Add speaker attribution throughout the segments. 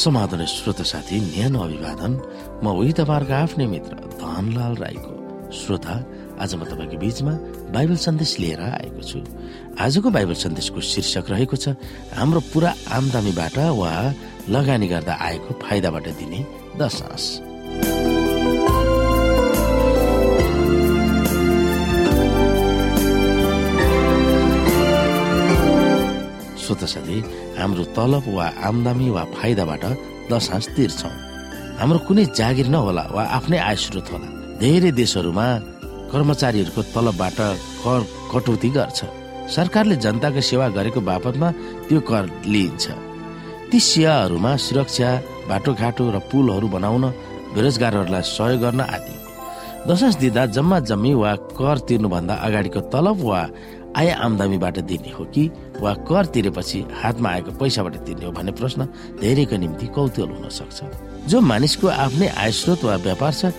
Speaker 1: समाधान श्रोता साथी न्यानो अभिवादन। म उही तपाईँहरूको आफ्नै मित्र धनलाल राईको श्रोता। आज म तपाईँको बीचमा बाइबल सन्देश लिएर आएको छु। आजको बाइबल सन्देशको शीर्षक रहेको छ हाम्रो पुरा आमदामीबाट वा लगानी गर्दा आएको फाइदाबाट दिने दशांश। श्रोत साथी हाम्रो तलब वा आमदामी वा फाइदाबाट दशांश तिर्छौँ। हाम्रो कुनै जागिर नहोला वा आफ्नै आय स्रोत होला। धेरै देशहरूमा कर्मचारीहरूको तलबबाट कर कटौती गर्छ। सरकारले जनताको सेवा गरेको बापतमा त्यो कर लिइन्छ। ती सेवाहरूमा सुरक्षा बाटोघाटो र पुलहरू बनाउन बेरोजगारहरूलाई सहयोग गर्न आदि। दशांश दिँदा जम्मा जम्मी वा कर तिर्नुभन्दा अगाडिको तलब वा आय आमदामीबाट दिने हो कि वा कर तिरेपछि हातमा आएको पैसाबाट तिर्ने हो भन्ने प्रश्न धेरैको निम्ति कौतूहल हुन सक्छ। जो मानिसको आफ्नै आय स्रोत वा व्यापार छ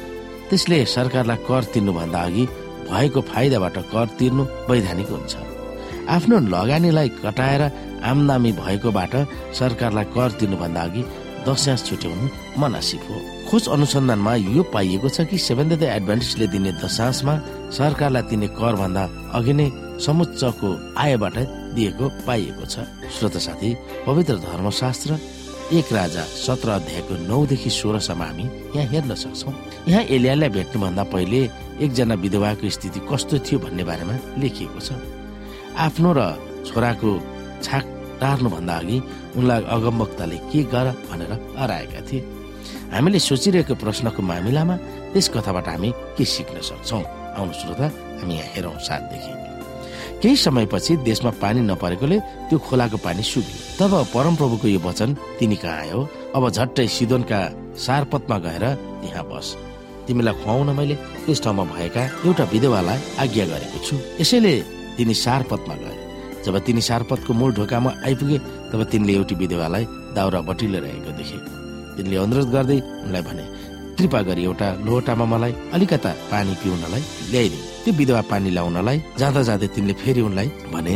Speaker 1: त्यसले सरकारलाई कर तिर्नुभन्दा अघि भएको फाइदाबाट कर तिर्नु वैधानिक हुन्छ। आफ्नो लगानीलाई कटाएर आमदामी भएकोबाट सरकारलाई कर तिर्नुभन्दा अघि दशांश छुट्याउनु मनासिब हो। खोज अनुसन्धानमा यो पाइएको छ कि सेभेन्थ डे एडभान्टेजले दिने दशांशमा सरकारलाई दिने कर भन्दा अघि नै समुच्चको आयबाट दिएको पाइएको छ। श्रोत साथी पवित्र धर्मशास्त्र एक राजा सत्र अध्यायको नौदेखि सोह्रसम्म हामी यहाँ हेर्न सक्छौ। यहाँ एलियालाई भेट्नुभन्दा पहिले एकजना विधवाको स्थिति कस्तो थियो भन्ने बारेमा लेखिएको छ। आफ्नो र छोराको छाक टार्नुभन्दा अघि उनलाई अगमवक्ताले के गर भनेर हराएका थिए। हामीले सोचिरहेको प्रश्नको मामिलामा त्यस कथाबाट हामी के सिक्न सक्छौ? आउनु श्रोता हामी यहाँ हेरौँ साथदेखि केही समयपछि देशमा पानी नपरेकोले त्यो खोलाको पानी सुक्यो। तब परमप्रभुको यो वचन तिनी कहाँ आयो? अब झट्टै सिदोनका सारपतमा गएर त्यहाँ बस। तिमीलाई खुवाउन मैले त्यस ठाउँमा भएका एउटा विधवालाई आज्ञा गरेको छु। यसैले तिनी सारपतमा गए। जब तिनी सारपतको मूल ढोकामा आइपुगे तब तिनले एउटी विधवालाई दाउरा बटिलो रहेको देखे। तिनले अनुरोध गर्दै उनलाई भने कृपा गरी एउटा लोटामा मलाई अलिकता पानी पिउनलाई ल्याइदिनु। त्यो विधवा पानी ल्याउनलाई जाँदा जाँदै तिनले फेरि उनलाई भने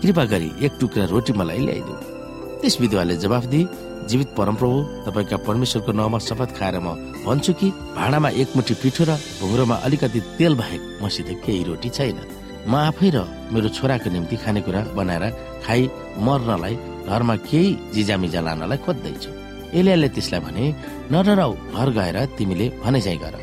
Speaker 1: कृपा गरी एक टुक्रा रोटी मलाई ल्याइदिउ त्यस विधवाले जवाफ दिए जीवित परमप्रभु तपाईँका परमेश्वरको नाउँमा शपथ खाएर म भन्छु कि भाँडामा एक मुठी पिठो र भुङ्रोमा अलिकति तेल बाहेक मसित केही रोटी छैन। म आफै र मेरो छोराको निम्ति खानेकुरा बनाएर खाइ मर्नलाई घरमा केही जिजामिजा लानलाई खोज्दैछु। एलियाले त्यसलाई भने नडराउ घर गएर तिमीले भने चाहिँ गर।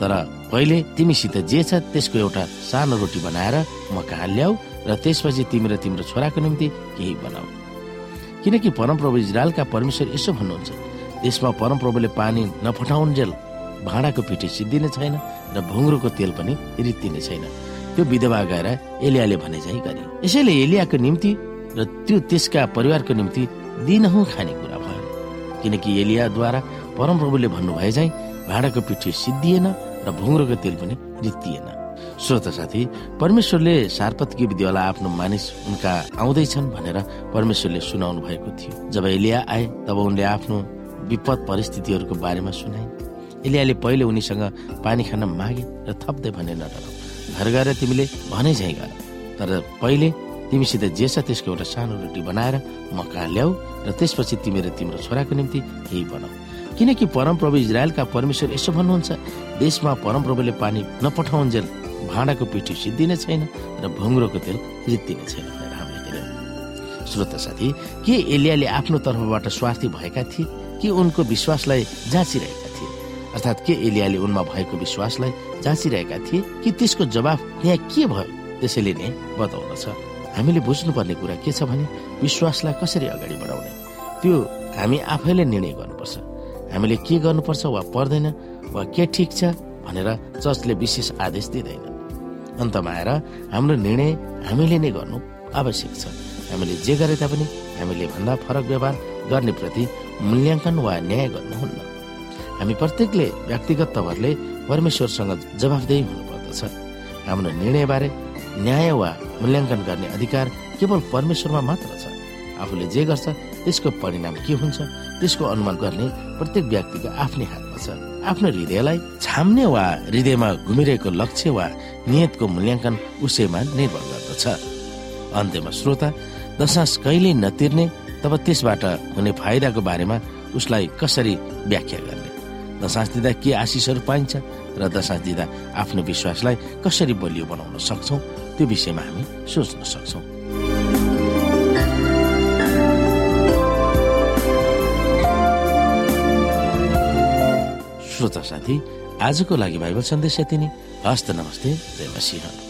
Speaker 1: तर पहिले तिमीसित जे छ त्यसको एउटा सानो रोटी बनाएर म कहाँ ल्याऊ र त्यसपछि तिमी र तिम्रो छोराको निम्ति केही बनाऊ। किनकि परमप्रभु इजरायलका परमेश्वर यसो भन्नुहुन्छ त्यसमा परमप्रभुले पानी नफटाउन्जेल भाँडाको पिठी सिद्धिने छैन र भुङ्रोको तेल पनि रित्तिने छैन। त्यो विधवा गएर एलियाले भने चाहिँ गरे। यसैले एलियाको निम्ति र त्यो त्यसका परिवारको निम्ति दिनहुँ खानेकुरा किनकि एलियाद्वारा परमप्रभुले भन्नुभए चाहिँ भाँडाको पिठी सिद्धिएन र भुङ्रोको तेल पनि रित्तिएन श्रोत साथी परमेश्वरले सारपतकी विद्यालय आफ्नो मानिस उनका आउँदैछन् भनेर परमेश्वरले सुनाउनु भएको थियो। जब एलिया आए तब उनले आफ्नो विपद परिस्थितिहरूको बारेमा सुनाए। एलियाले पहिले उनीसँग पानी खान मागे र थप्दै भने नडराउ घर गएर तिमीले भने झै गर। तर पहिले तिमीसित जे छ त्यसको एउटा सानो रोटी बनाएर म कहाँ ल्याऊ र त्यसपछि तिमी र तिम्रो छोराको निम्ति केही बनाऊ। किनकि परमप्रभु इजरायलका परमेश्वर यसो भन्नुहुन्छ देशमा परमप्रभुले पानी नपठाउन्जेल भाँडाको पिठी सिद्धिने छैन र भुङ्रोको तेल रित्तिने छैन श्रोत साथी के एलियाले आफ्नो तर्फबाट स्वार्थी भएका थिए? कि उनको विश्वासलाई जाँचिरहेका थिए? अर्थात् के एलियाले उनमा भएको विश्वासलाई जाँचिरहेका थिए? कि त्यसको जवाफ त्यहाँ के भयो? त्यसैले नै बताउन छ। हामीले बुझ्नुपर्ने कुरा के छ भने विश्वासलाई कसरी अगाडि बढाउने? त्यो हामी आफैले निर्णय गर्नुपर्छ। हामीले के गर्नुपर्छ वा पर्दैन वा के ठिक छ भनेर चर्चले विशेष आदेश दिँदैन। अन्तमा आएर हाम्रो निर्णय हामीले नै गर्नु आवश्यक छ। हामीले जे गरे तापनि हामीले भन्दा फरक व्यवहार गर्ने प्रति मूल्याङ्कन वा न्याय गर्नुहुन्न। हामी प्रत्येकले व्यक्तिगत तवरले परमेश्वरसँग जवाफदेही हुनुपर्दछ। हाम्रो निर्णयबारे न्याय वा मूल्याङ्कन गर्ने अधिकार केवल परमेश्वरमा मात्र छ। आफूले जे गर्छ त्यसको परिणाम के हुन्छ त्यसको अनुमान गर्ने प्रत्येक व्यक्तिको आफ्नै हातमा छ। आफ्नो हृदयलाई छाम्ने वा हृदयमा घुमिरहेको लक्ष्य वा नियतको मूल्याङ्कन उसैमा निर्भर गर्दछ। अन्त्यमा श्रोता दशांश कहिल्यै नतिर्ने तब त्यसबाट हुने फाइदाको बारेमा उसलाई कसरी व्याख्या गर्ने? दशाँस दिँदा के आशिषहरू पाइन्छ र दशाँस दिँदा आफ्नो विश्वासलाई कसरी बलियो बनाउन सक्छौँ? त्यो विषयमा हामी सोच्न सक्छौँ। श्रोता साथी आजको लागि बाइबल सन्देश यति नै। हस्त नमस्ते जय मसिंह